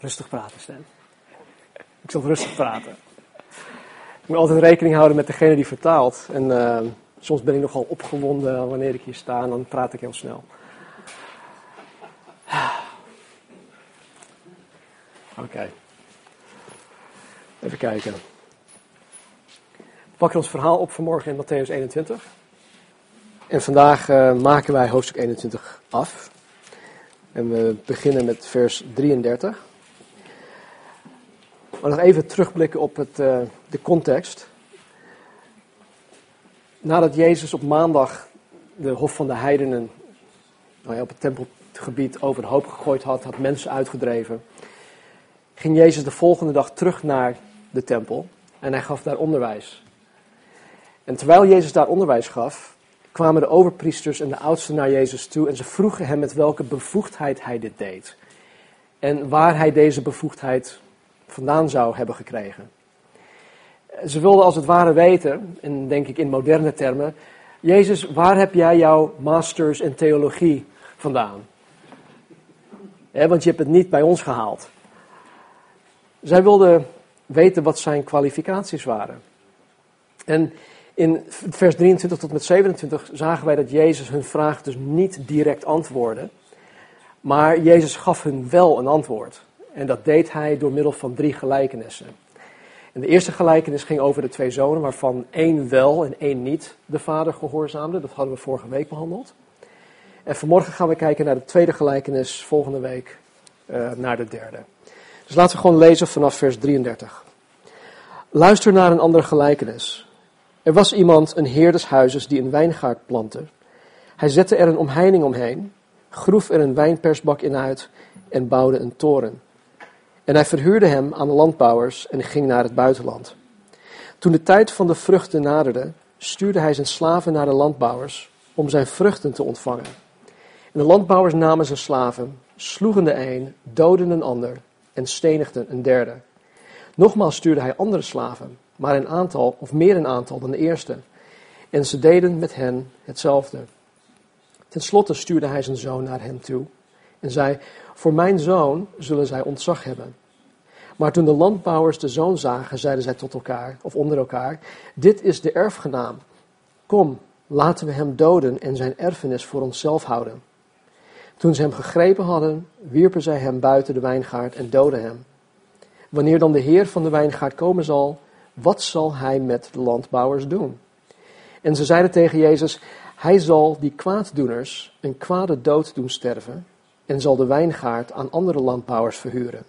Rustig praten, Stan. Ik zal rustig praten. Ik moet altijd rekening houden met degene die vertaalt. En uh, soms ben ik nogal opgewonden wanneer ik hier sta en dan praat ik heel snel. Oké. Even kijken. We pakken ons verhaal op vanmorgen in Matthäus 21. En vandaag uh, maken wij hoofdstuk 21 af. En we beginnen met vers 33. Maar nog even terugblikken op het, uh, de context. Nadat Jezus op maandag de Hof van de Heidenen nou ja, op het tempelgebied overhoop gegooid had, had mensen uitgedreven, ging Jezus de volgende dag terug naar de tempel en hij gaf daar onderwijs. En terwijl Jezus daar onderwijs gaf, kwamen de overpriesters en de oudsten naar Jezus toe en ze vroegen hem met welke bevoegdheid hij dit deed. En waar hij deze bevoegdheid vandaan zou hebben gekregen. Ze wilden als het ware weten, en denk ik in moderne termen, Jezus, waar heb jij jouw masters in theologie vandaan? want je hebt het niet bij ons gehaald. Zij wilden weten wat zijn kwalificaties waren. En in vers 23 tot met 27 zagen wij dat Jezus hun vraag dus niet direct antwoordde. Maar Jezus gaf hun wel een antwoord. En dat deed hij door middel van drie gelijkenissen. En de eerste gelijkenis ging over de twee zonen, waarvan één wel en één niet de vader gehoorzaamde. Dat hadden we vorige week behandeld. En vanmorgen gaan we kijken naar de tweede gelijkenis, volgende week uh, naar de derde. Dus laten we gewoon lezen vanaf vers 33. Luister naar een andere gelijkenis. Er was iemand, een heer des huizes, die een wijngaard plantte. Hij zette er een omheining omheen, groef er een wijnpersbak in uit en bouwde een toren. En hij verhuurde hem aan de landbouwers en ging naar het buitenland. Toen de tijd van de vruchten naderde, stuurde hij zijn slaven naar de landbouwers om zijn vruchten te ontvangen. En de landbouwers namen zijn slaven, sloegen de een, doden een ander en stenigden een derde. Nogmaals stuurde hij andere slaven, maar een aantal, of meer een aantal dan de eerste. En ze deden met hen hetzelfde. Ten slotte stuurde hij zijn zoon naar hem toe en zei: Voor mijn zoon zullen zij ontzag hebben. Maar toen de landbouwers de zoon zagen, zeiden zij tot elkaar, of onder elkaar: Dit is de erfgenaam. Kom, laten we hem doden en zijn erfenis voor onszelf houden. Toen ze hem gegrepen hadden, wierpen zij hem buiten de wijngaard en doden hem. Wanneer dan de heer van de wijngaard komen zal, wat zal hij met de landbouwers doen? En ze zeiden tegen Jezus: Hij zal die kwaaddoeners een kwade dood doen sterven en zal de wijngaard aan andere landbouwers verhuren,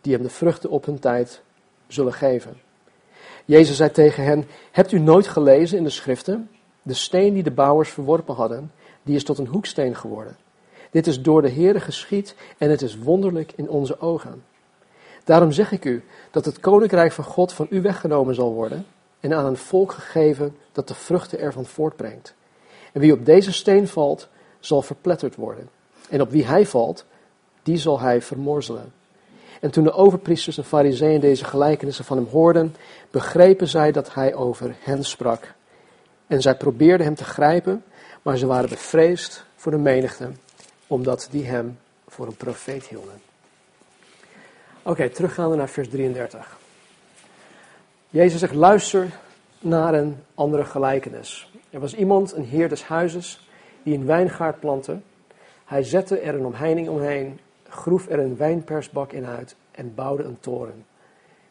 die hem de vruchten op hun tijd zullen geven. Jezus zei tegen hen: Hebt u nooit gelezen in de schriften? De steen die de bouwers verworpen hadden, die is tot een hoeksteen geworden. Dit is door de Heere geschied en het is wonderlijk in onze ogen. Daarom zeg ik u dat het koninkrijk van God van u weggenomen zal worden en aan een volk gegeven dat de vruchten ervan voortbrengt. En wie op deze steen valt, zal verpletterd worden. En op wie hij valt, die zal hij vermorzelen. En toen de overpriesters en fariseeën deze gelijkenissen van hem hoorden, begrepen zij dat hij over hen sprak. En zij probeerden hem te grijpen, maar ze waren bevreesd voor de menigte, omdat die hem voor een profeet hielden. Oké, okay, teruggaande naar vers 33. Jezus zegt, luister naar een andere gelijkenis. Er was iemand, een heer des huizes, die een wijngaard plantte. Hij zette er een omheining omheen, groef er een wijnpersbak in uit en bouwde een toren.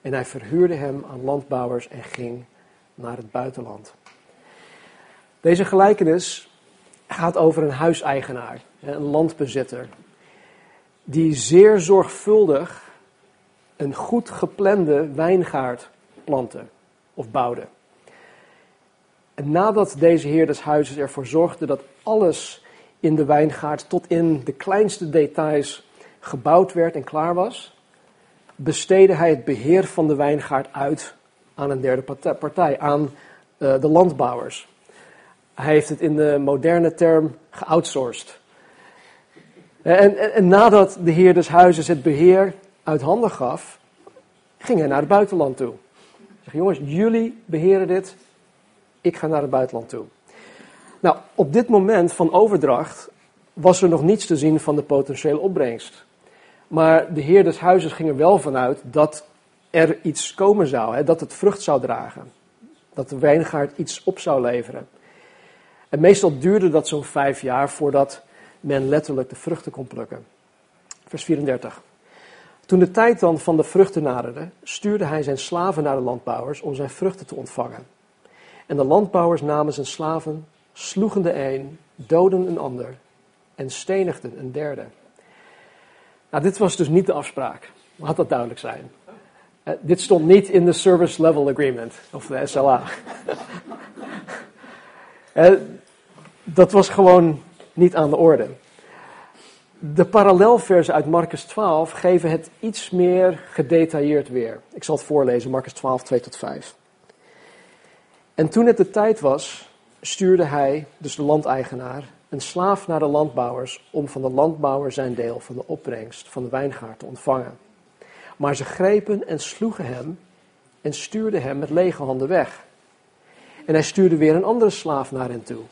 En hij verhuurde hem aan landbouwers en ging naar het buitenland. Deze gelijkenis gaat over een huiseigenaar, een landbezitter, die zeer zorgvuldig een goed geplande wijngaard plantte of bouwde. En nadat deze heer des huizes ervoor zorgde dat alles in de wijngaard tot in de kleinste details gebouwd werd en klaar was, besteedde hij het beheer van de wijngaard uit aan een derde partij, aan uh, de landbouwers. Hij heeft het in de moderne term geoutsourced. En, en, en, nadat de heer des huizes het beheer uit handen gaf, ging hij naar het buitenland toe. Zeg, jongens, jullie beheren dit, ik ga naar het buitenland toe. Nou, op dit moment van overdracht was er nog niets te zien van de potentiële opbrengst. Maar de heer des huizes ging er wel vanuit dat er iets komen zou, hè, dat het vrucht zou dragen. Dat de wijngaard iets op zou leveren. En meestal duurde dat zo'n vijf jaar voordat men letterlijk de vruchten kon plukken. Vers 34. Toen de tijd dan van de vruchten naderde, stuurde hij zijn slaven naar de landbouwers om zijn vruchten te ontvangen. En de landbouwers namen zijn slaven, sloegen de een, doden een ander en stenigden een derde. Nou, dit was dus niet de afspraak. Laat dat duidelijk zijn. Uh, dit stond niet in de Service Level Agreement, of de SLA. eh, dat was gewoon niet aan de orde. De parallelversen uit Marcus 12 geven het iets meer gedetailleerd weer. Ik zal het voorlezen, Marcus 12, 2 tot 5. En toen het de tijd was, stuurde hij, dus de landeigenaar, een slaaf naar de landbouwers om van de landbouwer zijn deel van de opbrengst van de wijngaard te ontvangen. Maar ze grepen en sloegen hem en stuurden hem met lege handen weg. En hij stuurde weer een andere slaaf naar hen toe.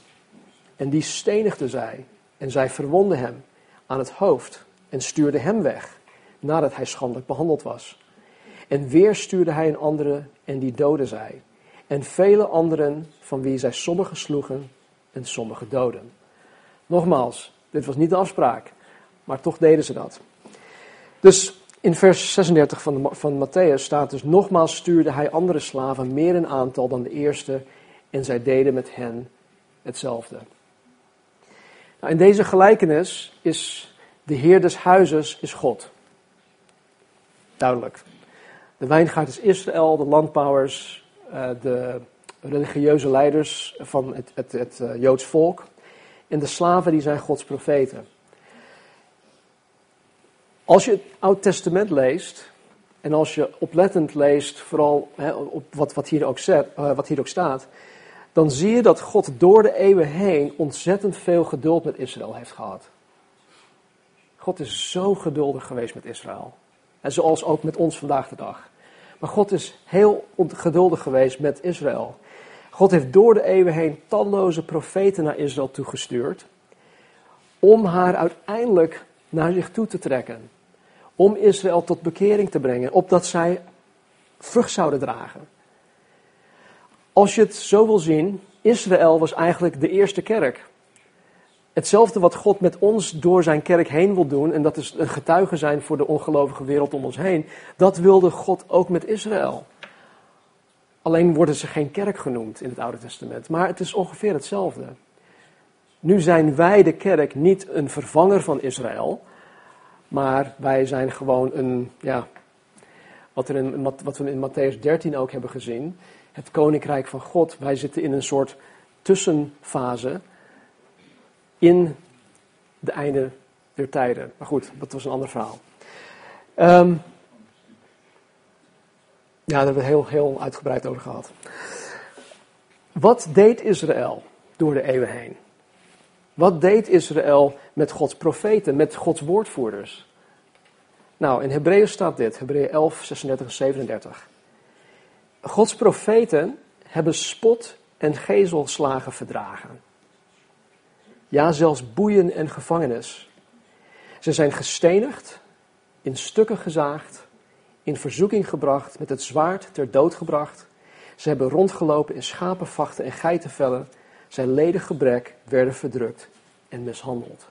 En die stenigde zij en zij verwonden hem aan het hoofd en stuurde hem weg nadat hij schandelijk behandeld was. En weer stuurde hij een andere en die doodde zij. En vele anderen van wie zij sommigen sloegen en sommigen doden. Nogmaals, dit was niet de afspraak, maar toch deden ze dat. Dus in vers 36 van, de, van Matthäus staat dus, nogmaals stuurde hij andere slaven meer in aantal dan de eerste en zij deden met hen hetzelfde. Nou, in deze gelijkenis is de heer des huizes is God. Duidelijk. De wijngaard is Israël, de landbouwers, de religieuze leiders van het, het, het eh, Joods volk. En de slaven die zijn Gods profeten. Als je het Oud Testament leest, en als je oplettend leest, vooral op wat, wat, hier ook zet, uh, wat hier ook staat, dan zie je dat God door de eeuwen heen ontzettend veel geduld met Israël heeft gehad. God is zo geduldig geweest met Israël. En zoals ook met ons vandaag de dag. Maar God is heel geduldig geweest met Israël. God heeft door de eeuwen heen talloze profeten naar Israël toegestuurd. Om haar uiteindelijk naar zich toe te trekken. Om Israël tot bekering te brengen, opdat zij vrucht zouden dragen. Als je het zo wil zien, Israël was eigenlijk de eerste kerk. Hetzelfde wat God met ons door zijn kerk heen wil doen, en dat is een getuige zijn voor de ongelovige wereld om ons heen, dat wilde God ook met Israël. Alleen worden ze geen kerk genoemd in het Oude Testament, maar het is ongeveer hetzelfde. Nu zijn wij de kerk niet een vervanger van Israël, maar wij zijn gewoon een, ja, wat, er in, wat we in Matthäus 13 ook hebben gezien, het koninkrijk van God. Wij zitten in een soort tussenfase in de einde der tijden. Maar goed, dat was een ander verhaal. Um, ja, daar hebben we heel, heel uitgebreid over gehad. Wat deed Israël door de eeuwen heen? Wat deed Israël met Gods profeten, met Gods woordvoerders? Nou, in Hebreeën staat dit, Hebreeën 11, 36 en 37. Gods profeten hebben spot en gezelslagen verdragen. Ja, zelfs boeien en gevangenis. Ze zijn gestenigd, in stukken gezaagd, in verzoeking gebracht, met het zwaard ter dood gebracht. Ze hebben rondgelopen in schapenvachten en geitenvellen. Zijn ledig gebrek werden verdrukt en mishandeld.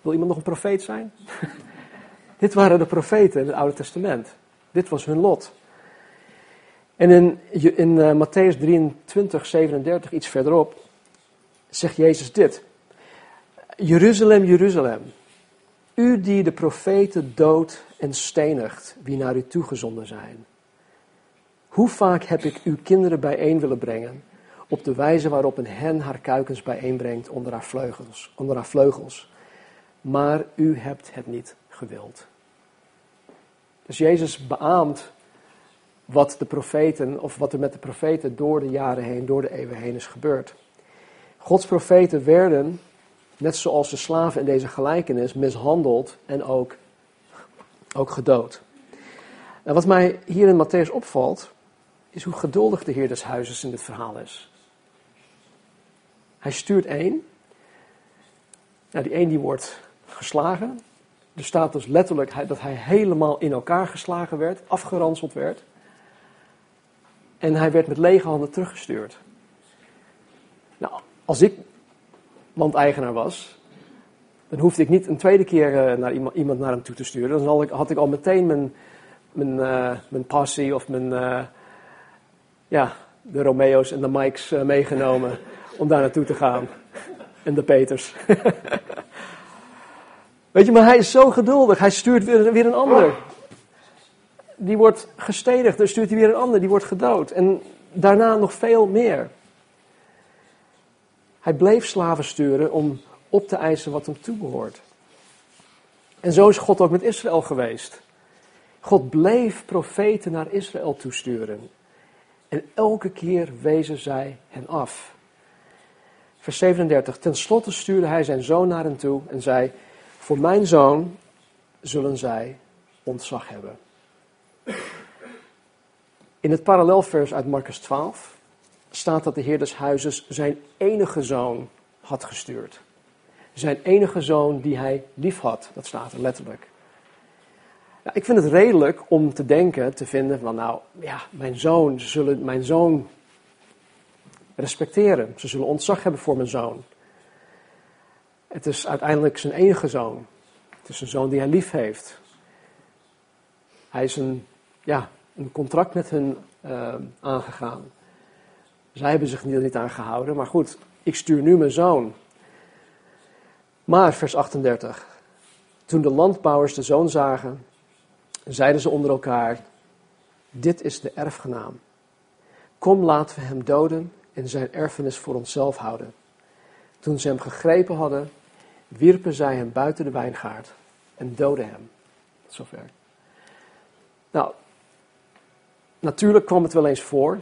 Wil iemand nog een profeet zijn? Dit waren de profeten in het Oude Testament. Dit was hun lot. En in, in uh, Matthäus 23, 37, iets verderop, zegt Jezus dit. Jeruzalem, Jeruzalem, u die de profeten doodt en stenigt, wie naar u toegezonden zijn. Hoe vaak heb ik uw kinderen bijeen willen brengen, op de wijze waarop een hen haar kuikens bijeenbrengt onder haar vleugels, onder haar vleugels. Maar u hebt het niet gewild. Dus Jezus beaamt wat de profeten, of wat er met de profeten door de jaren heen, door de eeuwen heen is gebeurd. Gods profeten werden, net zoals de slaven in deze gelijkenis, mishandeld en ook, ook gedood. Wat mij hier in Matthäus opvalt, is hoe geduldig de Heer des Huizes in dit verhaal is. Hij stuurt één. Nou, die één die wordt geslagen. er staat dus letterlijk dat hij helemaal in elkaar geslagen werd, afgeranseld werd. En hij werd met lege handen teruggestuurd. Als ik landeigenaar was, dan hoefde ik niet een tweede keer eh, naar iemand, iemand naar hem toe te sturen. Dan had ik al meteen mijn, mijn, uh, mijn passie of mijn, uh, ja, de Romeo's en de Mikes meegenomen om daar naartoe te gaan. En de Peters. Weet je, maar hij is zo geduldig. Hij stuurt weer, weer een ander. Die wordt gestedigd, dan stuurt hij weer een ander, die wordt gedood. En daarna nog veel meer. Hij bleef slaven sturen om op te eisen wat hem toebehoort. En zo is God ook met Israël geweest. God bleef profeten naar Israël toesturen. En elke keer wezen zij hen af. Vers 37. Ten slotte stuurde hij zijn zoon naar hen toe en zei: Voor mijn zoon zullen zij ontzag hebben. In het parallelvers uit Marcus 12 staat dat de Heer des Huizes zijn enige zoon had gestuurd. Zijn enige zoon die hij lief had, dat staat er letterlijk. Ja, ik vind het redelijk om te denken, te vinden van nou, ja, mijn zoon, ze zullen mijn zoon respecteren. Ze zullen ontzag hebben voor mijn zoon. Het is uiteindelijk zijn enige zoon. Het is een zoon die hij lief heeft. Hij is een, ja, een contract met hen uh, aangegaan. Zij hebben zich niet aan gehouden, maar goed, ik stuur nu mijn zoon. Maar, vers 38. Toen de landbouwers de zoon zagen, zeiden ze onder elkaar: Dit is de erfgenaam. Kom, laten we hem doden en zijn erfenis voor onszelf houden. Toen ze hem gegrepen hadden, wierpen zij hem buiten de wijngaard en doodden hem. Zover. Nou, natuurlijk kwam het wel eens voor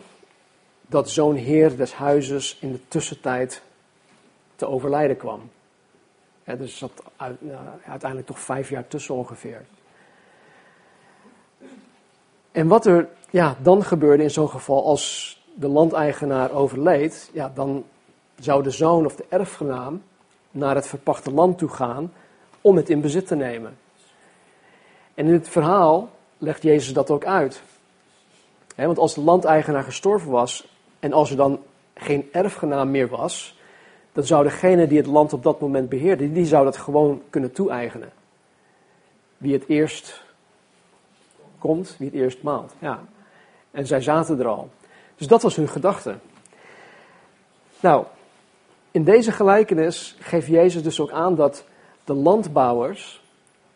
dat zo'n heer des huizes in de tussentijd te overlijden kwam. Ja, dus zat uiteindelijk toch vijf jaar tussen ongeveer. En wat er ja, dan gebeurde in zo'n geval, als de landeigenaar overleed, ja, dan zou de zoon of de erfgenaam naar het verpachte land toe gaan om het in bezit te nemen. En in het verhaal legt Jezus dat ook uit. want als de landeigenaar gestorven was en als er dan geen erfgenaam meer was, dan zou degene die het land op dat moment beheerde, die zou dat gewoon kunnen toe-eigenen. Wie het eerst komt, wie het eerst maalt. Ja. En zij zaten er al. Dus dat was hun gedachte. Nou, in deze gelijkenis geeft Jezus dus ook aan dat de landbouwers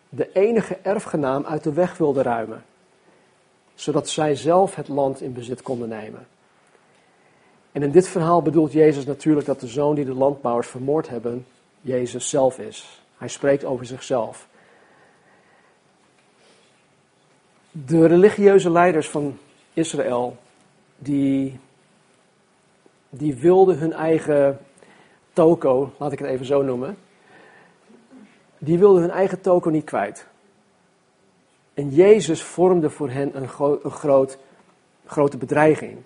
de enige erfgenaam uit de weg wilden ruimen, zodat zij zelf het land in bezit konden nemen. En in dit verhaal bedoelt Jezus natuurlijk dat de zoon die de landbouwers vermoord hebben, Jezus zelf is. Hij spreekt over zichzelf. De religieuze leiders van Israël, die, die wilden hun eigen toko, laat ik het even zo noemen, die wilden hun eigen toko niet kwijt. En Jezus vormde voor hen een, groot, grote bedreiging.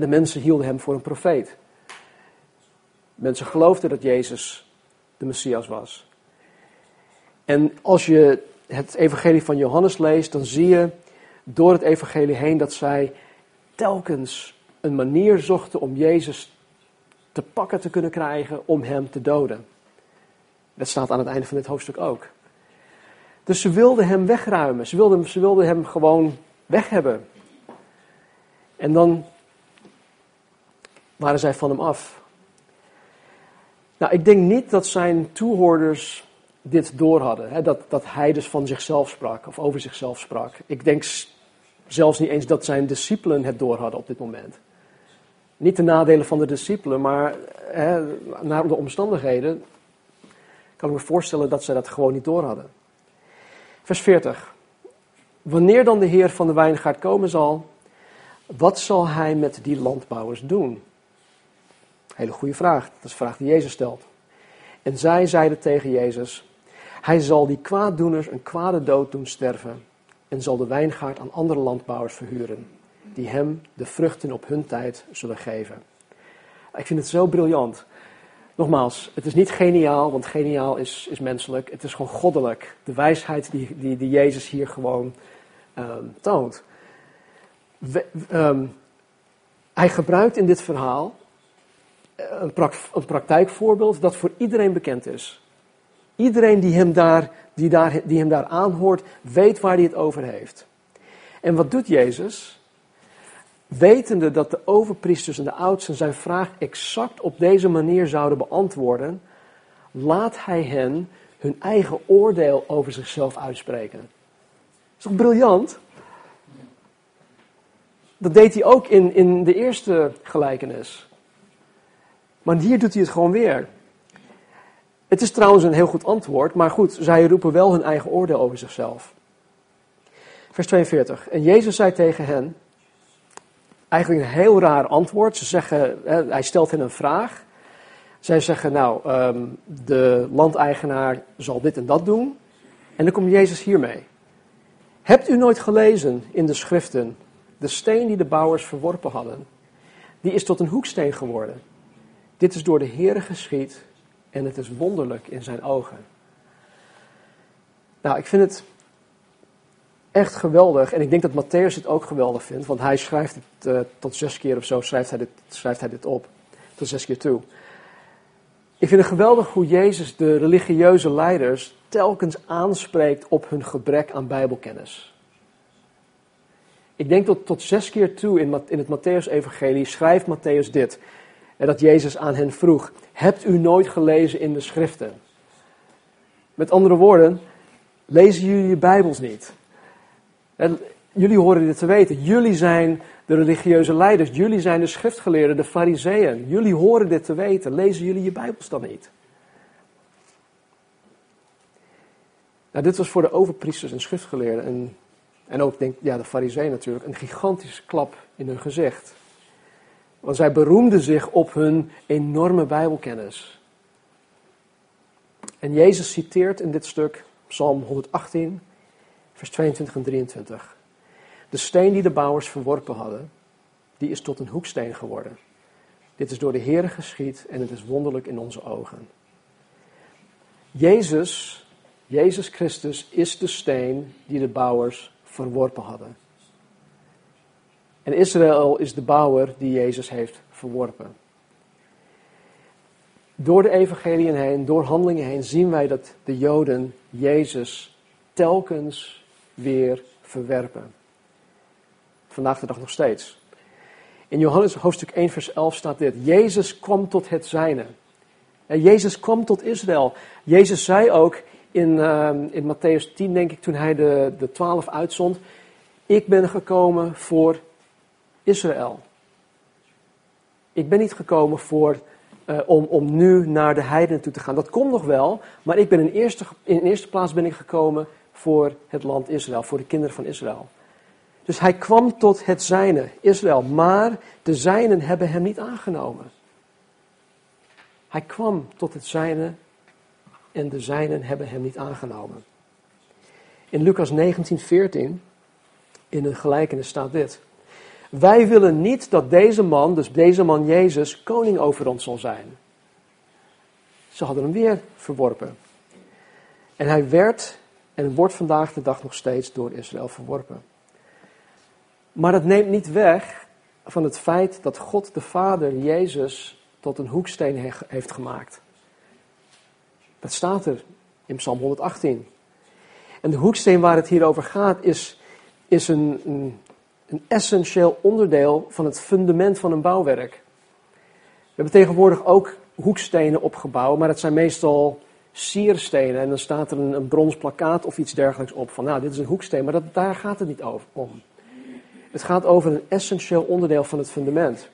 De mensen hielden hem voor een profeet. Mensen geloofden dat Jezus de Messias was. En als je het evangelie van Johannes leest, dan zie je door het evangelie heen dat zij telkens een manier zochten om Jezus te pakken te kunnen krijgen om hem te doden. Dat staat aan het einde van dit hoofdstuk ook. Dus ze wilden hem wegruimen. Ze wilden, ze wilden hem gewoon weg hebben. En dan waren zij van hem af. Nou, ik denk niet dat zijn toehoorders dit door hadden. Hè, dat, dat hij dus van zichzelf sprak of over zichzelf sprak. Ik denk zelfs niet eens dat zijn discipelen het door hadden op dit moment. Niet de nadelen van de discipelen, maar hè, naar de omstandigheden kan ik me voorstellen dat zij dat gewoon niet door hadden. Vers 40. Wanneer dan de Heer van de wijngaard komen zal, wat zal hij met die landbouwers doen? Hele goede vraag. Dat is de vraag die Jezus stelt. En zij zeiden tegen Jezus: Hij zal die kwaaddoeners een kwade dood doen sterven en zal de wijngaard aan andere landbouwers verhuren, die hem de vruchten op hun tijd zullen geven. Ik vind het zo briljant Nogmaals, het is niet geniaal, want geniaal is, is menselijk. Het is gewoon goddelijk. De wijsheid die, die, die Jezus hier gewoon ehm, toont. Ehm, hij gebruikt in dit verhaal een, praktijkvoorbeeld dat voor iedereen bekend is. Iedereen die hem, daar, die, daar, die hem daar aanhoort, weet waar hij het over heeft. En wat doet Jezus? Wetende dat de overpriesters en de oudsten zijn vraag exact op deze manier zouden beantwoorden, laat hij hen hun eigen oordeel over zichzelf uitspreken. Is toch briljant? Dat deed hij ook in, in de eerste gelijkenis. Maar hier doet hij het gewoon weer. Het is trouwens een heel goed antwoord, maar goed, zij roepen wel hun eigen oordeel over zichzelf. Vers 42. En Jezus zei tegen hen, eigenlijk een heel raar antwoord. Ze zeggen, hij stelt hen een vraag. Zij zeggen, nou, ehm, de landeigenaar zal dit en dat doen. En dan komt Jezus hiermee. Hebt u nooit gelezen in de schriften, de steen die de bouwers verworpen hadden, die is tot een hoeksteen geworden. Dit is door de Heere geschied en het is wonderlijk in zijn ogen. Nou, ik vind het echt geweldig. En ik denk dat Matthäus het ook geweldig vindt, want hij schrijft het uh, tot zes keer of zo, schrijft hij, dit, schrijft hij dit op. Tot zes keer toe. Ik vind het geweldig hoe Jezus de religieuze leiders telkens aanspreekt op hun gebrek aan Bijbelkennis. Ik denk dat tot zes keer toe in, in het Matthäus-evangelie schrijft Matthäus dit. En dat Jezus aan hen vroeg, hebt u nooit gelezen in de schriften? Met andere woorden, lezen jullie je Bijbels niet? En jullie horen dit te weten. Jullie zijn de religieuze leiders. Jullie zijn de schriftgeleerden, de fariseeën. Jullie horen dit te weten. Lezen jullie je Bijbels dan niet? Nou, dit was voor de overpriesters en schriftgeleerden en, en ook denk, ja, de fariseeën natuurlijk een gigantische klap in hun gezicht. Want zij beroemden zich op hun enorme Bijbelkennis. En Jezus citeert in dit stuk Psalm 118, vers 22 en 23. De steen die de bouwers verworpen hadden, die is tot een hoeksteen geworden. Dit is door de Heer geschied en het is wonderlijk in onze ogen. Jezus, Jezus Christus is de steen die de bouwers verworpen hadden. En Israël is de bouwer die Jezus heeft verworpen. Door de evangeliën heen, door handelingen heen, zien wij dat de Joden Jezus telkens weer verwerpen. Vandaag de dag nog steeds. In Johannes hoofdstuk 1, vers 11 staat dit: Jezus kwam tot het zijne. En Jezus kwam tot Israël. Jezus zei ook in, uh, in Matthäus 10, denk ik, toen hij de, de twaalf uitzond: Ik ben gekomen voor Israël. Ik ben niet gekomen voor, uh, om, om nu naar de heidenen toe te gaan. Dat komt nog wel, maar ik ben in eerste, in eerste plaats ben ik gekomen voor het land Israël, voor de kinderen van Israël. Dus hij kwam tot het zijne, Israël, maar de zijnen hebben hem niet aangenomen. Hij kwam tot het zijne en de zijnen hebben hem niet aangenomen. In Lucas 19:14 in een gelijkenis staat dit. Wij willen niet dat deze man, dus deze man Jezus, koning over ons zal zijn. Ze hadden hem weer verworpen. En hij werd en wordt vandaag de dag nog steeds door Israël verworpen. Maar dat neemt niet weg van het feit dat God de Vader Jezus tot een hoeksteen heeft gemaakt. Dat staat er in Psalm 118. En de hoeksteen waar het hier over gaat is, is een, een een essentieel onderdeel van het fundament van een bouwwerk. We hebben tegenwoordig ook hoekstenen opgebouwd, maar het zijn meestal sierstenen. En dan staat er een, een brons plakkaat of iets dergelijks op van, nou, dit is een hoeksteen, maar dat, daar gaat het niet over, om. Het gaat over een essentieel onderdeel van het fundament.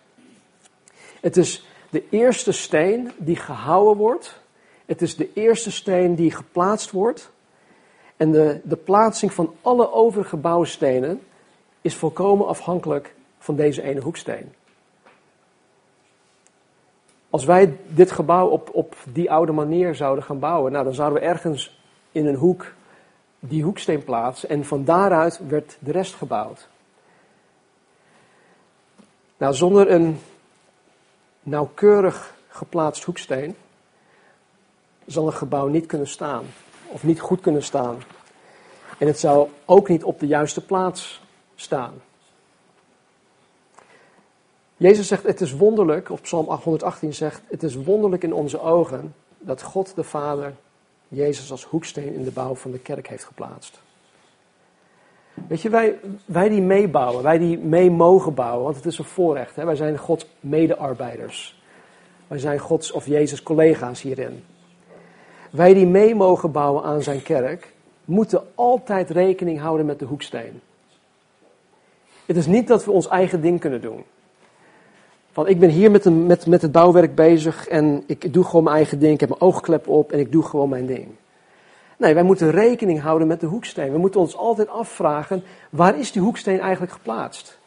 Het is de eerste steen die gehouden wordt. Het is de eerste steen die geplaatst wordt. En de, de plaatsing van alle overige bouwstenen is volkomen afhankelijk van deze ene hoeksteen. Als wij dit gebouw op, op die oude manier zouden gaan bouwen, nou, dan zouden we ergens in een hoek die hoeksteen plaatsen en van daaruit werd de rest gebouwd. Nou, zonder een nauwkeurig geplaatst hoeksteen zal een gebouw niet kunnen staan. Of niet goed kunnen staan. En het zou ook niet op de juiste plaats staan. Jezus zegt, het is wonderlijk, of Psalm 818 zegt, het is wonderlijk in onze ogen dat God de Vader Jezus als hoeksteen in de bouw van de kerk heeft geplaatst. Weet je, wij, wij die meebouwen, wij die mee mogen bouwen, want het is een voorrecht. Hè? Wij zijn Gods medearbeiders. Wij zijn Gods of Jezus collega's hierin. Wij die mee mogen bouwen aan zijn kerk, moeten altijd rekening houden met de hoeksteen. Het is niet dat we ons eigen ding kunnen doen. Van ik ben hier met, een, met, met het bouwwerk bezig en ik doe gewoon mijn eigen ding. Ik heb mijn oogklep op en ik doe gewoon mijn ding. Nee, wij moeten rekening houden met de hoeksteen. We moeten ons altijd afvragen, waar is die hoeksteen eigenlijk geplaatst?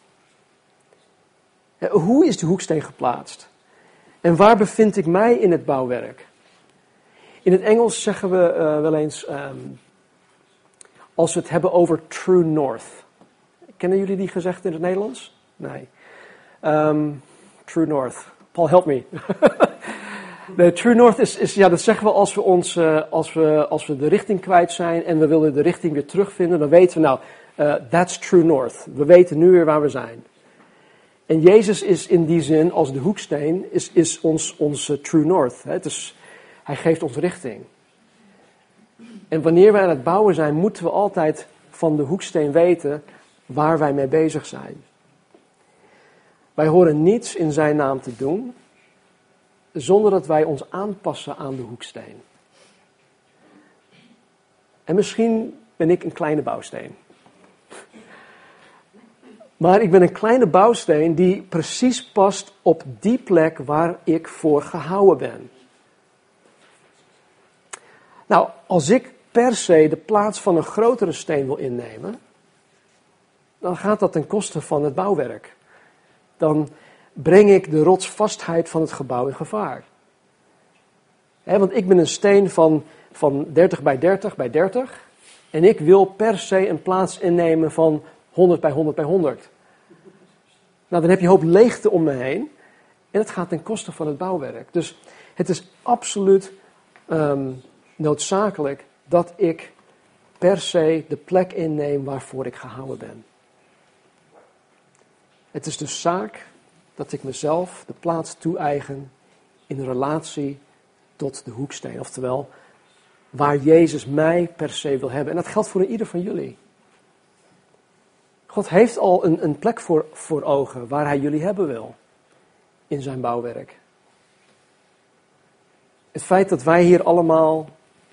Hoe is die hoeksteen geplaatst? En waar bevind ik mij in het bouwwerk? In het Engels zeggen we uh, wel eens, um, als we het hebben over True North. Kennen jullie die gezegd in het Nederlands? Nee. Um, True North. Paul, help me. nee, True North is, is, ja, dat zeggen we als we, ons, uh, als, we, als we de richting kwijt zijn en we willen de richting weer terugvinden, dan weten we nou, uh, that's True North. We weten nu weer waar we zijn. En Jezus is in die zin, als de hoeksteen, is, is ons, onze True North. Hè? Het is, hij geeft ons richting. En wanneer wij aan het bouwen zijn, moeten we altijd van de hoeksteen weten waar wij mee bezig zijn. Wij horen niets in zijn naam te doen zonder dat wij ons aanpassen aan de hoeksteen. En misschien ben ik een kleine bouwsteen. Maar ik ben een kleine bouwsteen die precies past op die plek waar ik voor gehouden ben. Nou, als ik per se de plaats van een grotere steen wil innemen, dan gaat dat ten koste van het bouwwerk. Dan breng ik de rotsvastheid van het gebouw in gevaar. want ik ben een steen van, van 30 bij 30 bij 30 en ik wil per se een plaats innemen van 100 bij 100 bij 100. Nou, dan heb je een hoop leegte om me heen en het gaat ten koste van het bouwwerk. Dus het is absoluut um, noodzakelijk dat ik per se de plek inneem waarvoor ik gehouden ben. Het is dus zaak dat ik mezelf de plaats toe-eigen in relatie tot de hoeksteen. Oftewel, waar Jezus mij per se wil hebben. En dat geldt voor ieder van jullie. God heeft al een, een plek voor, voor ogen waar hij jullie hebben wil in zijn bouwwerk. Het feit dat wij hier allemaal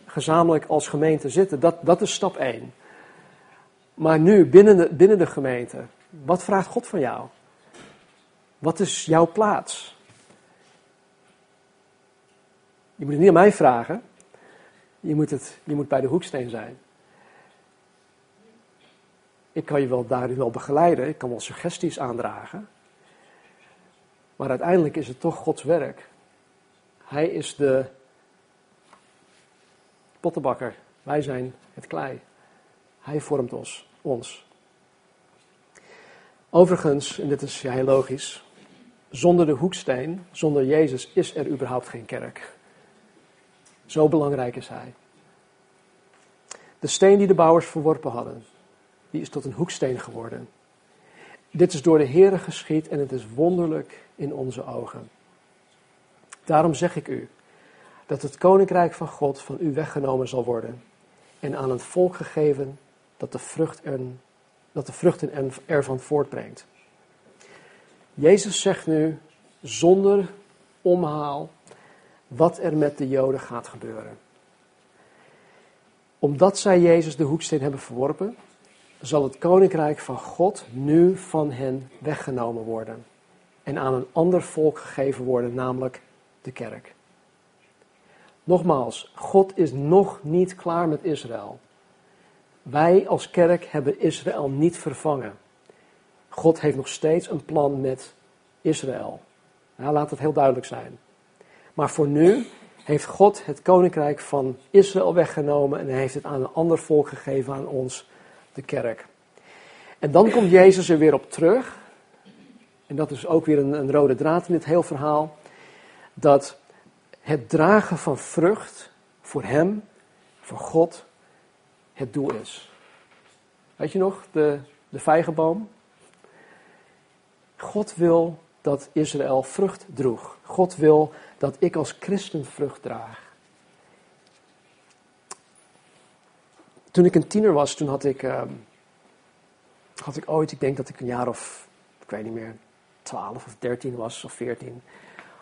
gezamenlijk als gemeente zitten, dat, dat is stap 1. Maar nu, binnen de, binnen de gemeente, wat vraagt God van jou? Wat is jouw plaats? Je moet het niet aan mij vragen. Je moet, het, je moet bij de hoeksteen zijn. Ik kan je wel daarin wel begeleiden. Ik kan wel suggesties aandragen. Maar uiteindelijk is het toch Gods werk. Hij is de pottenbakker. Wij zijn het klei. Hij vormt ons. ons. Overigens, en dit is heel logisch, zonder de hoeksteen, zonder Jezus, is er überhaupt geen kerk. Zo belangrijk is hij. De steen die de bouwers verworpen hadden, die is tot een hoeksteen geworden. Dit is door de Heere geschied en het is wonderlijk in onze ogen. Daarom zeg ik u dat het koninkrijk van God van u weggenomen zal worden en aan het volk gegeven dat de, vrucht er, dat de vruchten ervan voortbrengt. Jezus zegt nu zonder omhaal wat er met de Joden gaat gebeuren. Omdat zij Jezus de hoeksteen hebben verworpen, zal het koninkrijk van God nu van hen weggenomen worden en aan een ander volk gegeven worden, namelijk de kerk. Nogmaals, God is nog niet klaar met Israël. Wij als kerk hebben Israël niet vervangen. God heeft nog steeds een plan met Israël. Nou, laat het heel duidelijk zijn. Maar voor nu heeft God het koninkrijk van Israël weggenomen en hij heeft het aan een ander volk gegeven, aan ons, de kerk. En dan komt Jezus er weer op terug. En dat is ook weer een, een rode draad in dit heel verhaal. Dat het dragen van vrucht voor Hem, voor God, het doel is. Weet je nog, de, de vijgenboom? God wil dat Israël vrucht droeg. God wil dat ik als christen vrucht draag. Toen ik een tiener was, toen had ik, ehm, had ik ooit, ik denk dat ik een jaar of, ik weet niet meer, 12 of 13 was of 14,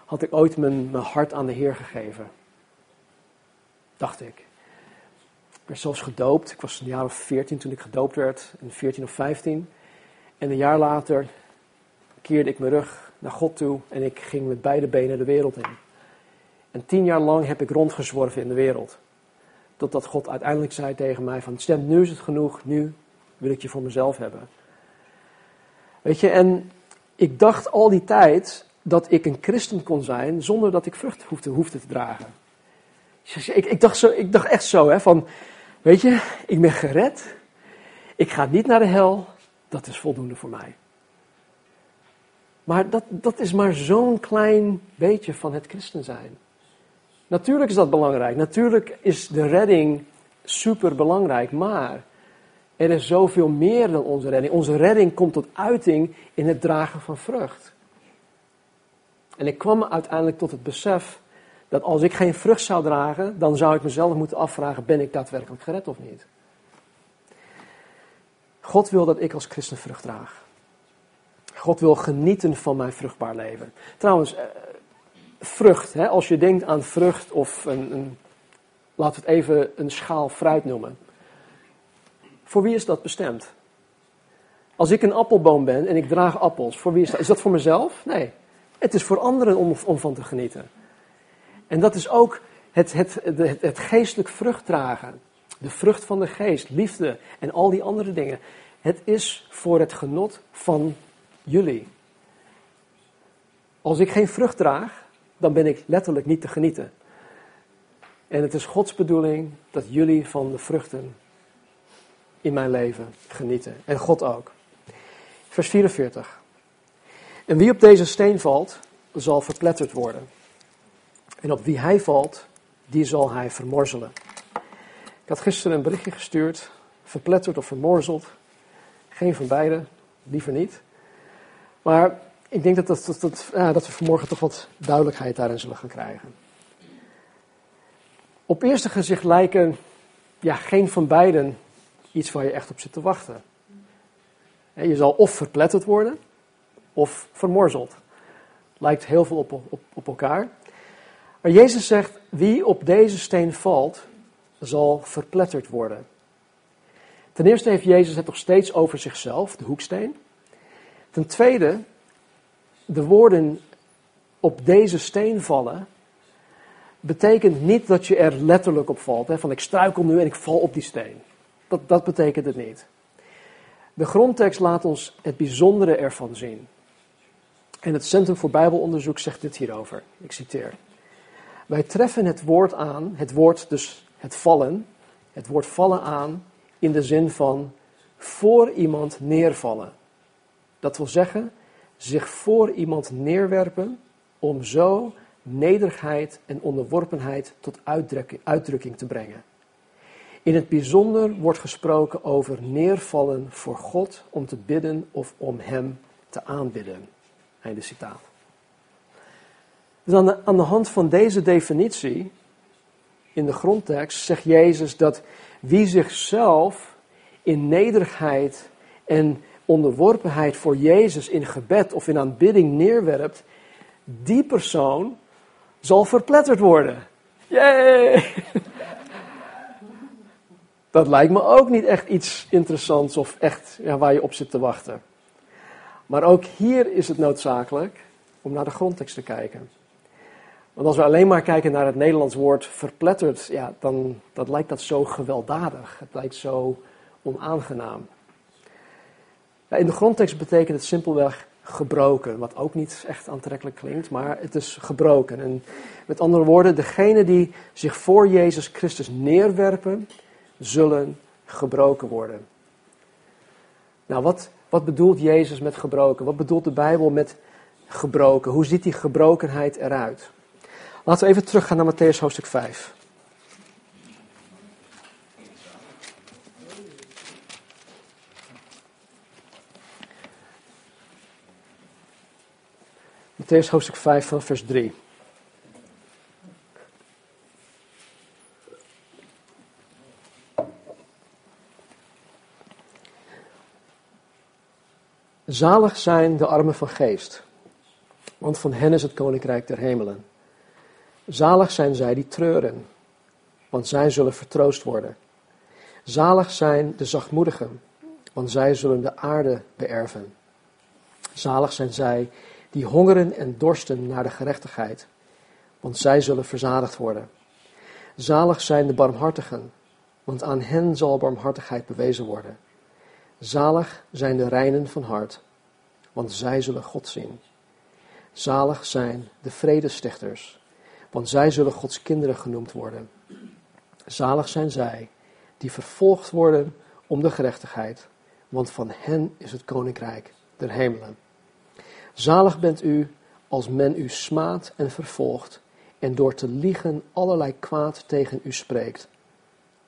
had ik ooit mijn, mijn hart aan de Heer gegeven. Dacht ik. Werd zelfs gedoopt. Ik was een jaar of 14 toen ik gedoopt werd, in 14 of 15. En een jaar later keerde ik mijn rug naar God toe en ik ging met beide benen de wereld in. En tien jaar lang heb ik rondgezworven in de wereld. Totdat God uiteindelijk zei tegen mij van, stem, nu is het genoeg, nu wil ik je voor mezelf hebben. Weet je, en ik dacht al die tijd dat ik een christen kon zijn zonder dat ik vrucht hoefde, hoefde te dragen. Ik, ik, dacht zo, ik dacht echt zo, hè, van, weet je, ik ben gered, ik ga niet naar de hel, dat is voldoende voor mij. Maar dat, dat is maar zo'n klein beetje van het christen zijn. Natuurlijk is dat belangrijk. Natuurlijk is de redding super belangrijk. Maar er is zoveel meer dan onze redding. Onze redding komt tot uiting in het dragen van vrucht. En ik kwam uiteindelijk tot het besef dat als ik geen vrucht zou dragen, dan zou ik mezelf moeten afvragen: ben ik daadwerkelijk gered of niet? God wil dat ik als christen vrucht draag. God wil genieten van mijn vruchtbaar leven. Trouwens, eh, vrucht, hè, als je denkt aan vrucht of een, een, laten we het even een schaal fruit noemen. Voor wie is dat bestemd? Als ik een appelboom ben en ik draag appels, voor wie is dat? Is dat voor mezelf? Nee. Het is voor anderen om, om van te genieten. En dat is ook het, het, het, het geestelijk vrucht dragen. De vrucht van de geest, liefde en al die andere dingen. Het is voor het genot van jullie. Als ik geen vrucht draag, dan ben ik letterlijk niet te genieten. En het is Gods bedoeling dat jullie van de vruchten in mijn leven genieten. En God ook. Vers 44. En wie op deze steen valt, zal verpletterd worden. En op wie hij valt, die zal hij vermorzelen. Ik had gisteren een berichtje gestuurd, verpletterd of vermorzeld. Geen van beide, liever niet. Maar ik denk dat, dat, dat, dat, we vanmorgen toch wat duidelijkheid daarin zullen gaan krijgen. Op eerste gezicht lijken ja, geen van beiden iets waar je echt op zit te wachten. Je zal of verpletterd worden, of vermorzeld. Lijkt heel veel op, op, op elkaar. Maar Jezus zegt, wie op deze steen valt, zal verpletterd worden. Ten eerste heeft Jezus het nog steeds over zichzelf, de hoeksteen. Ten tweede, de woorden op deze steen vallen, betekent niet dat je er letterlijk op valt. Hè, van ik struikel nu en ik val op die steen. Dat, dat betekent het niet. De grondtekst laat ons het bijzondere ervan zien. En het Centrum voor Bijbelonderzoek zegt dit hierover. Ik citeer. Wij treffen het woord aan, het woord dus het vallen, het woord vallen aan in de zin van voor iemand neervallen. Dat wil zeggen, zich voor iemand neerwerpen om zo nederigheid en onderworpenheid tot uitdrukking te brengen. In het bijzonder wordt gesproken over neervallen voor God om te bidden of om Hem te aanbidden. Einde citaat. Dus aan de, hand van deze definitie in de grondtekst zegt Jezus dat wie zichzelf in nederigheid en onderworpenheid voor Jezus in gebed of in aanbidding neerwerpt, die persoon zal verpletterd worden. Yay! Dat lijkt me ook niet echt iets interessants of echt ja, waar je op zit te wachten. Maar ook hier is het noodzakelijk om naar de grondtekst te kijken. Want als we alleen maar kijken naar het Nederlands woord verpletterd, ja, dan dat lijkt dat zo gewelddadig. Het lijkt zo onaangenaam. in de grondtekst betekent het simpelweg gebroken, wat ook niet echt aantrekkelijk klinkt, maar het is gebroken. En met andere woorden, degenen die zich voor Jezus Christus neerwerpen, zullen gebroken worden. Nou, wat, wat bedoelt Jezus met gebroken? Wat bedoelt de Bijbel met gebroken? Hoe ziet die gebrokenheid eruit? Laten we even teruggaan naar Matthäus hoofdstuk 5. Matthäus hoofdstuk 5 van vers 3. Zalig zijn de armen van geest, want van hen is het koninkrijk der hemelen. Zalig zijn zij die treuren, want zij zullen vertroost worden. Zalig zijn de zachtmoedigen, want zij zullen de aarde beërven. Zalig zijn zij die hongeren en dorsten naar de gerechtigheid, want zij zullen verzadigd worden. Zalig zijn de barmhartigen, want aan hen zal barmhartigheid bewezen worden. Zalig zijn de reinen van hart, want zij zullen God zien. Zalig zijn de vredestichters, want zij zullen Gods kinderen genoemd worden. Zalig zijn zij die vervolgd worden om de gerechtigheid, want van hen is het koninkrijk der hemelen. Zalig bent u als men u smaadt en vervolgt en door te liegen allerlei kwaad tegen u spreekt,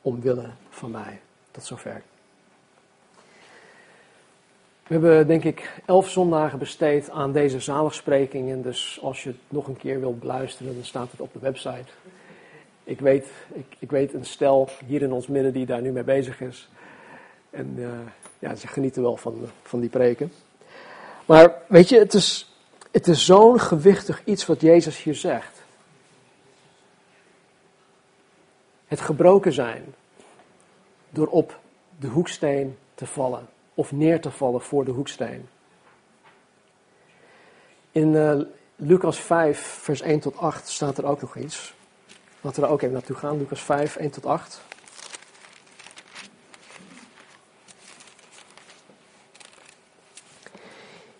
omwille van mij. Tot zover. We hebben denk ik elf zondagen besteed aan deze zaligsprekingen. Dus als je het nog een keer wilt beluisteren, dan staat het op de website. Ik weet, ik, ik weet een stel hier in ons midden die daar nu mee bezig is. En uh, ja, ze genieten wel van, van die preken. Maar weet je, het is, het is zo'n gewichtig iets wat Jezus hier zegt. Het gebroken zijn door op de hoeksteen te vallen of neer te vallen voor de hoeksteen. In uh, Lucas 5, vers 1 tot 8 staat er ook nog iets. Laten we er ook even naartoe gaan. Lucas 5, 1 tot 8.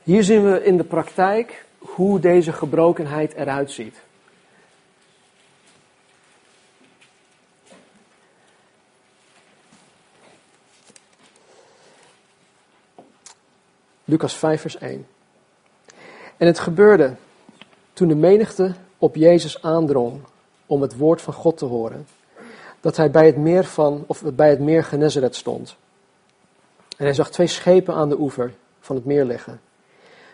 Hier zien we in de praktijk hoe deze gebrokenheid eruit ziet. Lucas 5, vers 1. En het gebeurde toen de menigte op Jezus aandrong om het woord van God te horen, dat hij bij het meer van, of bij het meer Genezaret stond. En hij zag twee schepen aan de oever van het meer liggen.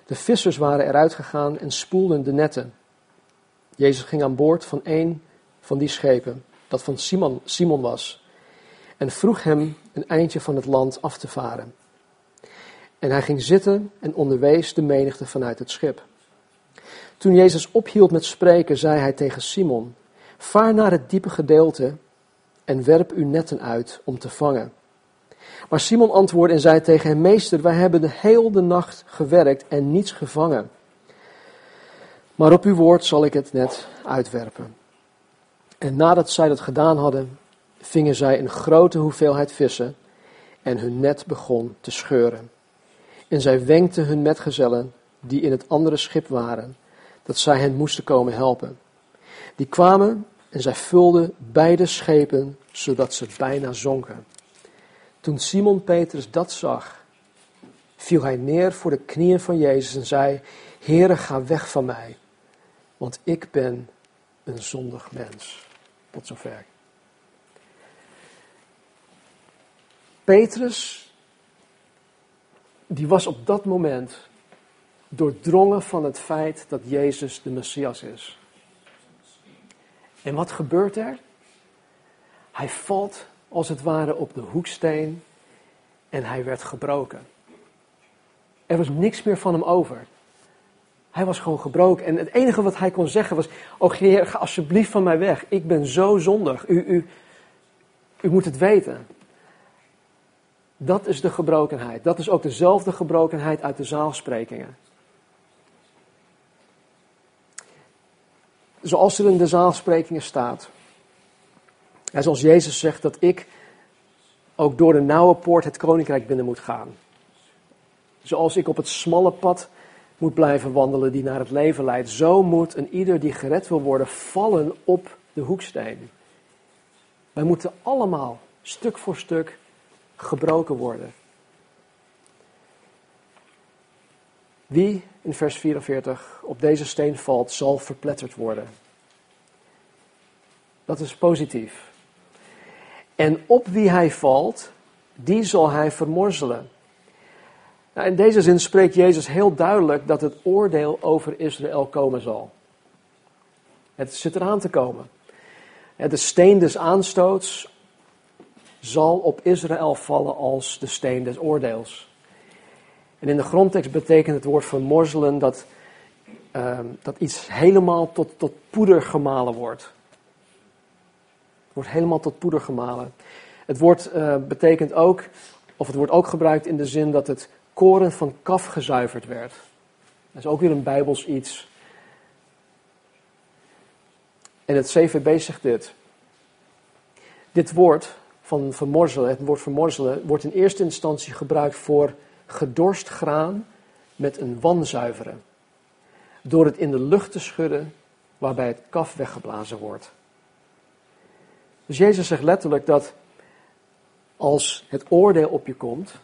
De vissers waren eruit gegaan en spoelden de netten. Jezus ging aan boord van een van die schepen, dat van Simon, Simon was, en vroeg hem een eindje van het land af te varen. En hij ging zitten en onderwees de menigte vanuit het schip. Toen Jezus ophield met spreken, zei hij tegen Simon: Vaar naar het diepe gedeelte en werp uw netten uit om te vangen. Maar Simon antwoordde en zei tegen hem: Meester, wij hebben de hele nacht gewerkt en niets gevangen. Maar op uw woord zal ik het net uitwerpen. En nadat zij dat gedaan hadden, vingen zij een grote hoeveelheid vissen en hun net begon te scheuren. En zij wenkten hun metgezellen, die in het andere schip waren, dat zij hen moesten komen helpen. Die kwamen en zij vulden beide schepen, zodat ze bijna zonken. Toen Simon Petrus dat zag, viel hij neer voor de knieën van Jezus en zei: Heere, ga weg van mij, want ik ben een zondig mens. Tot zover. Petrus die was op dat moment doordrongen van het feit dat Jezus de Messias is. En wat gebeurt er? Hij valt als het ware op de hoeksteen en hij werd gebroken. Er was niks meer van hem over. Hij was gewoon gebroken. En het enige wat hij kon zeggen was: O Heer, ga alsjeblieft van mij weg. Ik ben zo zondig. U, u, u moet het weten. Dat is de gebrokenheid. Dat is ook dezelfde gebrokenheid uit de zaalsprekingen. Zoals er in de zaalsprekingen staat. En zoals Jezus zegt dat ik ook door de nauwe poort het koninkrijk binnen moet gaan. Zoals ik op het smalle pad moet blijven wandelen die naar het leven leidt. Zo moet een ieder die gered wil worden vallen op de hoeksteen. Wij moeten allemaal stuk voor stuk gebroken worden. Wie, in vers 44, op deze steen valt, zal verpletterd worden. Dat is positief. En op wie hij valt, die zal hij vermorzelen. Nou, in deze zin spreekt Jezus heel duidelijk dat het oordeel over Israël komen zal. Het zit eraan te komen. De steen des aanstoots zal op Israël vallen als de steen des oordeels. En in de grondtekst betekent het woord vermorzelen dat, uh, dat iets helemaal tot, tot poeder gemalen wordt. Het wordt helemaal tot poeder gemalen. Het woord uh, betekent ook, of het wordt ook gebruikt in de zin dat het koren van kaf gezuiverd werd. Dat is ook weer een bijbels iets. En het CVB zegt dit. Dit woord van vermorzelen, het woord vermorzelen, wordt in eerste instantie gebruikt voor gedorst graan met een wanzuiveren. Door het in de lucht te schudden waarbij het kaf weggeblazen wordt. Dus Jezus zegt letterlijk dat als het oordeel op je komt,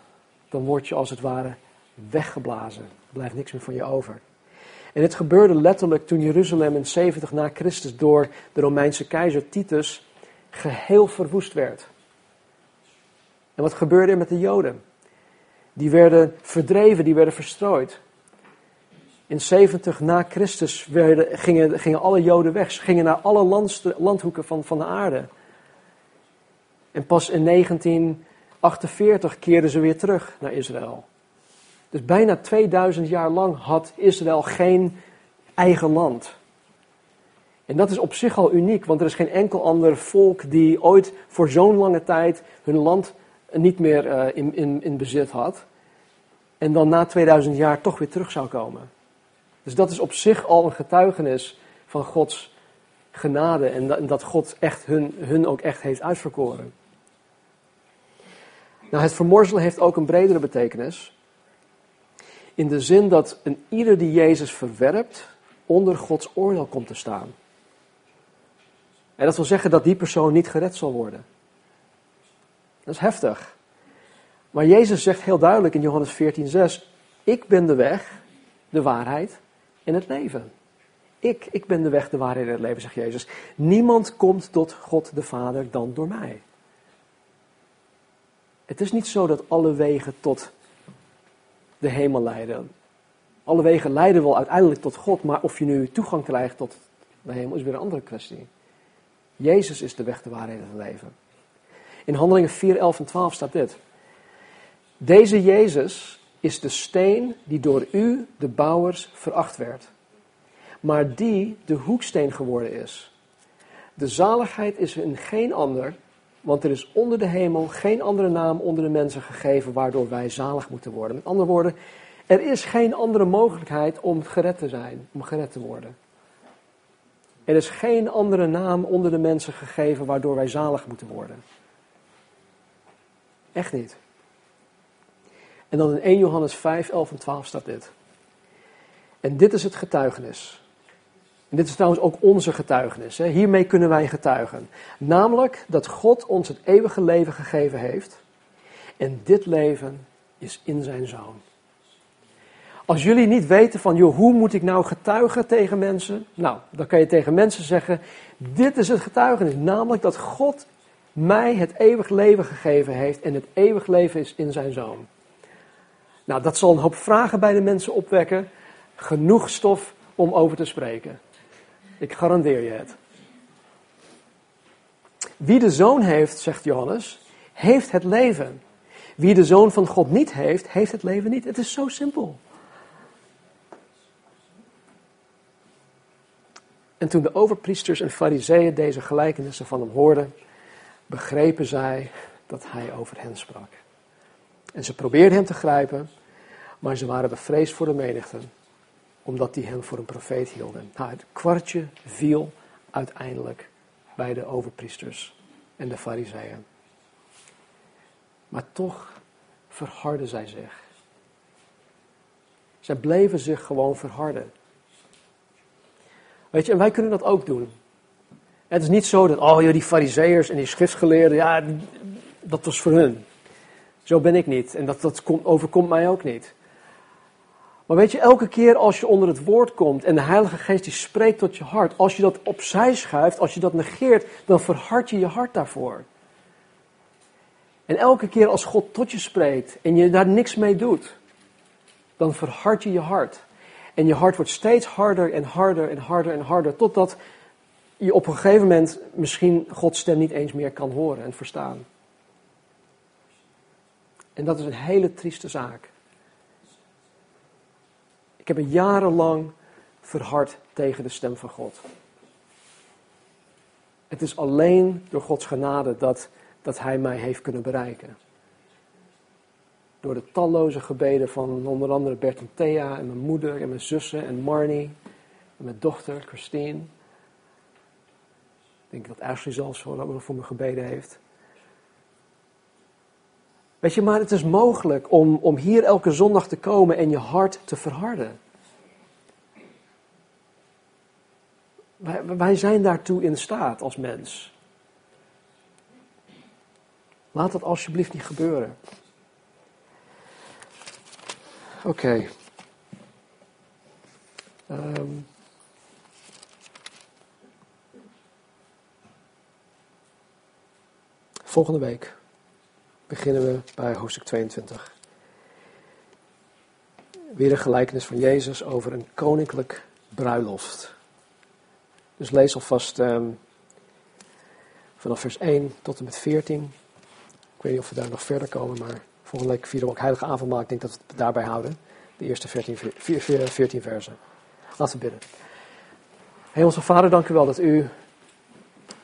dan word je als het ware weggeblazen. Er blijft niks meer van je over. En dit gebeurde letterlijk toen Jeruzalem in 70 na Christus door de Romeinse keizer Titus geheel verwoest werd. En wat gebeurde er met de Joden? Die werden verdreven, die werden verstrooid. In 70 na Christus werden, gingen, gingen alle Joden weg. Ze gingen naar alle landhoeken van, van de aarde. En pas in 1948 keerden ze weer terug naar Israël. Dus bijna 2000 jaar lang had Israël geen eigen land. En dat is op zich al uniek, want er is geen enkel ander volk die ooit voor zo'n lange tijd hun land niet meer uh, in, in, in bezit had. En dan na 2000 jaar toch weer terug zou komen. Dus dat is op zich al een getuigenis van Gods genade en dat, en dat God echt hun, hun ook echt heeft uitverkoren. Nou, het vermorzelen heeft ook een bredere betekenis. In de zin dat een ieder die Jezus verwerpt, onder Gods oordeel komt te staan. En dat wil zeggen dat die persoon niet gered zal worden. Dat is heftig. Maar Jezus zegt heel duidelijk in Johannes 14:6: Ik ben de weg, de waarheid en het leven. Ik, ik ben de weg, de waarheid en het leven, zegt Jezus. Niemand komt tot God de Vader dan door mij. Het is niet zo dat alle wegen tot de hemel leiden. Alle wegen leiden wel uiteindelijk tot God, maar of je nu toegang krijgt tot de hemel is weer een andere kwestie. Jezus is de weg, de waarheid en het leven. In Handelingen 4, 11 en 12 staat dit. Deze Jezus is de steen die door u, de bouwers, veracht werd, maar die de hoeksteen geworden is. De zaligheid is in geen ander, want er is onder de hemel geen andere naam onder de mensen gegeven waardoor wij zalig moeten worden. Met andere woorden, er is geen andere mogelijkheid om gered te zijn, om gered te worden. Er is geen andere naam onder de mensen gegeven waardoor wij zalig moeten worden. Echt niet. En dan in 1 Johannes 5, 11 en 12 staat dit. En dit is het getuigenis. En dit is trouwens ook onze getuigenis. Hè. Hiermee kunnen wij getuigen. Namelijk dat God ons het eeuwige leven gegeven heeft. En dit leven is in zijn zoon. Als jullie niet weten van, joh, hoe moet ik nou getuigen tegen mensen? Nou, dan kan je tegen mensen zeggen, dit is het getuigenis. Namelijk dat God mij het eeuwig leven gegeven heeft en het eeuwig leven is in zijn zoon. Nou, dat zal een hoop vragen bij de mensen opwekken. Genoeg stof om over te spreken. Ik garandeer je het. Wie de zoon heeft, zegt Johannes, heeft het leven. Wie de zoon van God niet heeft, heeft het leven niet. Het is zo simpel. En toen de overpriesters en fariseeën deze gelijkenissen van hem hoorden, begrepen zij dat hij over hen sprak. En ze probeerden hem te grijpen, maar ze waren bevreesd voor de menigte, omdat die hem voor een profeet hielden. Nou, het kwartje viel uiteindelijk bij de overpriesters en de fariseeën. Maar toch verharden zij zich. Zij bleven zich gewoon verharden. Weet je, en wij kunnen dat ook doen. Het is niet zo dat, oh ja, die fariseërs en die schriftgeleerden, ja, dat was voor hun. Zo ben ik niet. En dat, dat overkomt mij ook niet. Maar weet je, elke keer als je onder het woord komt en de Heilige Geest die spreekt tot je hart, als je dat opzij schuift, als je dat negeert, dan verhard je je hart daarvoor. En elke keer als God tot je spreekt en je daar niks mee doet, dan verhard je je hart. En je hart wordt steeds harder en harder en harder en harder, totdat je op een gegeven moment misschien Gods stem niet eens meer kan horen en verstaan. En dat is een hele trieste zaak. Ik heb me jarenlang verhard tegen de stem van God. Het is alleen door Gods genade dat, dat Hij mij heeft kunnen bereiken. Door de talloze gebeden van onder andere Bert en Thea en mijn moeder en mijn zussen en Marnie en mijn dochter Christine. Ik denk dat Ashley zelfs ook voor me gebeden heeft. Weet je, maar het is mogelijk om, om hier elke zondag te komen en je hart te verharden. Wij, wij zijn daartoe in staat als mens. Laat dat alsjeblieft niet gebeuren. Oké. Okay. Ehm. Volgende week beginnen we bij hoofdstuk 22. Weer een gelijkenis van Jezus over een koninklijk bruiloft. Dus lees alvast um, vanaf vers 1 tot en met 14. Ik weet niet of we daar nog verder komen, maar volgende week vieren we ook Heilige Avondmaal. Ik denk dat we het daarbij houden. De eerste 14, 14 versen. Laten we bidden. Hemelse Vader, dank u wel dat u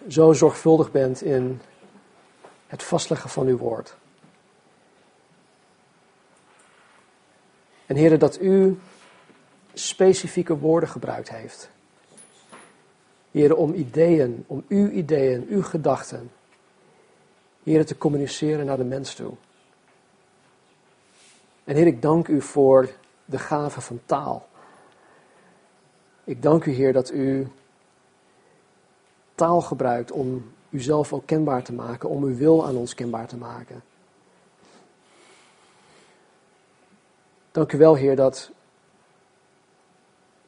zo zorgvuldig bent in het vastleggen van uw woord. En heren, dat u specifieke woorden gebruikt heeft. Heren, om ideeën, om uw ideeën, uw gedachten, heren, te communiceren naar de mens toe. En Heer, ik dank u voor de gave van taal. Ik dank u, Heer, dat u taal gebruikt om uzelf ook kenbaar te maken, om uw wil aan ons kenbaar te maken. Dank u wel, Heer, dat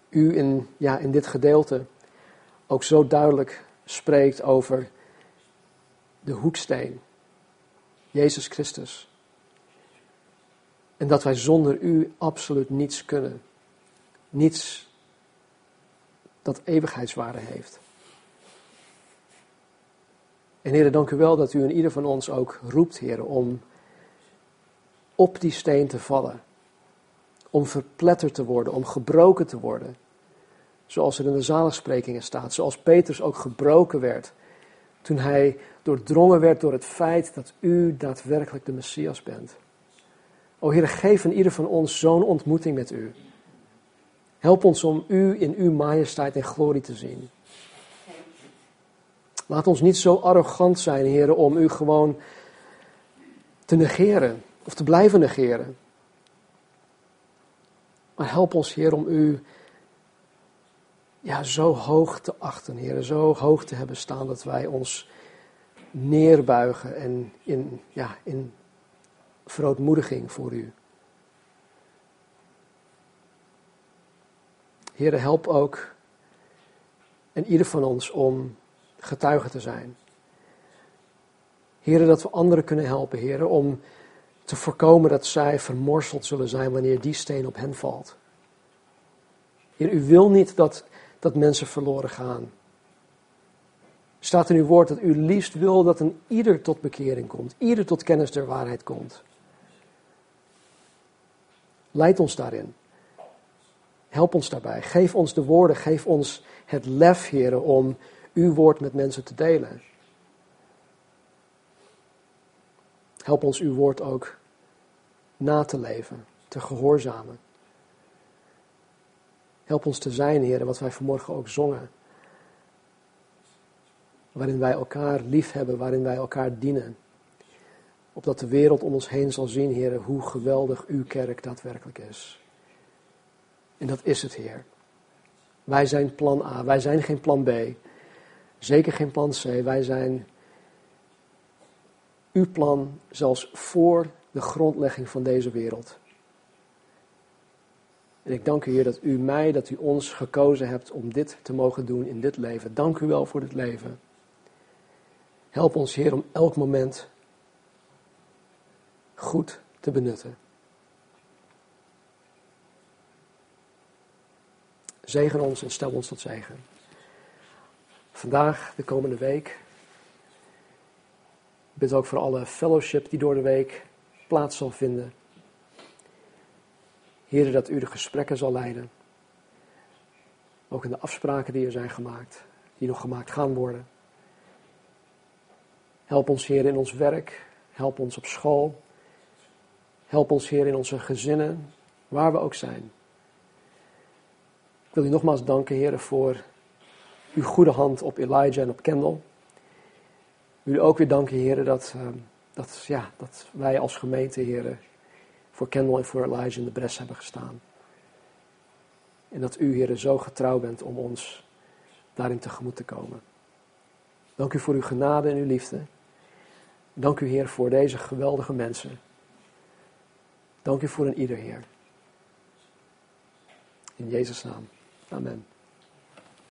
u in, ja, in dit gedeelte ook zo duidelijk spreekt over de hoeksteen, Jezus Christus. En dat wij zonder u absoluut niets kunnen. Niets dat eeuwigheidswaarde heeft. En heren, dank u wel dat u in ieder van ons ook roept, heren, om op die steen te vallen. Om verpletterd te worden, om gebroken te worden. Zoals er in de zaligsprekingen staat, zoals Petrus ook gebroken werd. Toen hij doordrongen werd door het feit dat u daadwerkelijk de Messias bent. O Heer, geef in ieder van ons zo'n ontmoeting met u. Help ons om u in uw majesteit en glorie te zien. Laat ons niet zo arrogant zijn, Heer, om u gewoon te negeren of te blijven negeren. Maar help ons, Heer, om u ja, zo hoog te achten, Heer, zo hoog te hebben staan dat wij ons neerbuigen en in, ja, in verootmoediging voor u. Heer, help ook en ieder van ons om getuige te zijn. Heren, dat we anderen kunnen helpen, heren, om te voorkomen dat zij vermorseld zullen zijn wanneer die steen op hen valt. Heer, u wil niet dat, dat mensen verloren gaan. Staat in uw woord dat u liefst wil dat een ieder tot bekering komt, ieder tot kennis der waarheid komt. Leid ons daarin. Help ons daarbij. Geef ons de woorden, geef ons het lef, heren, om uw woord met mensen te delen. Help ons uw woord ook na te leven, te gehoorzamen. Help ons te zijn, Heer, wat wij vanmorgen ook zongen. Waarin wij elkaar lief hebben, waarin wij elkaar dienen. Opdat de wereld om ons heen zal zien, Heer, hoe geweldig uw kerk daadwerkelijk is. En dat is het, Heer. Wij zijn plan A, wij zijn geen plan B. Zeker geen plan C. Wij zijn uw plan zelfs voor de grondlegging van deze wereld. En ik dank u, Heer, dat u mij, dat u ons gekozen hebt om dit te mogen doen in dit leven. Dank u wel voor dit leven. Help ons, Heer, om elk moment goed te benutten. Zegen ons en stel ons tot zegen. Vandaag, de komende week. Ik bid ook voor alle fellowship die door de week plaats zal vinden. Heren, dat u de gesprekken zal leiden. Ook in de afspraken die er zijn gemaakt, die nog gemaakt gaan worden. Help ons, Heer, in ons werk. Help ons op school. Help ons, Heer, in onze gezinnen, waar we ook zijn. Ik wil u nogmaals danken, Heer, voor uw goede hand op Elijah en op Kendall. U ook weer danken, Heer, dat, uh, dat, ja, dat wij als gemeente, Heer, voor Kendall en voor Elijah in de bres hebben gestaan. En dat u, Heer, zo getrouw bent om ons daarin tegemoet te komen. Dank u voor uw genade en uw liefde. Dank u, Heer, voor deze geweldige mensen. Dank u voor een ieder, Heer. In Jezus' naam. Amen.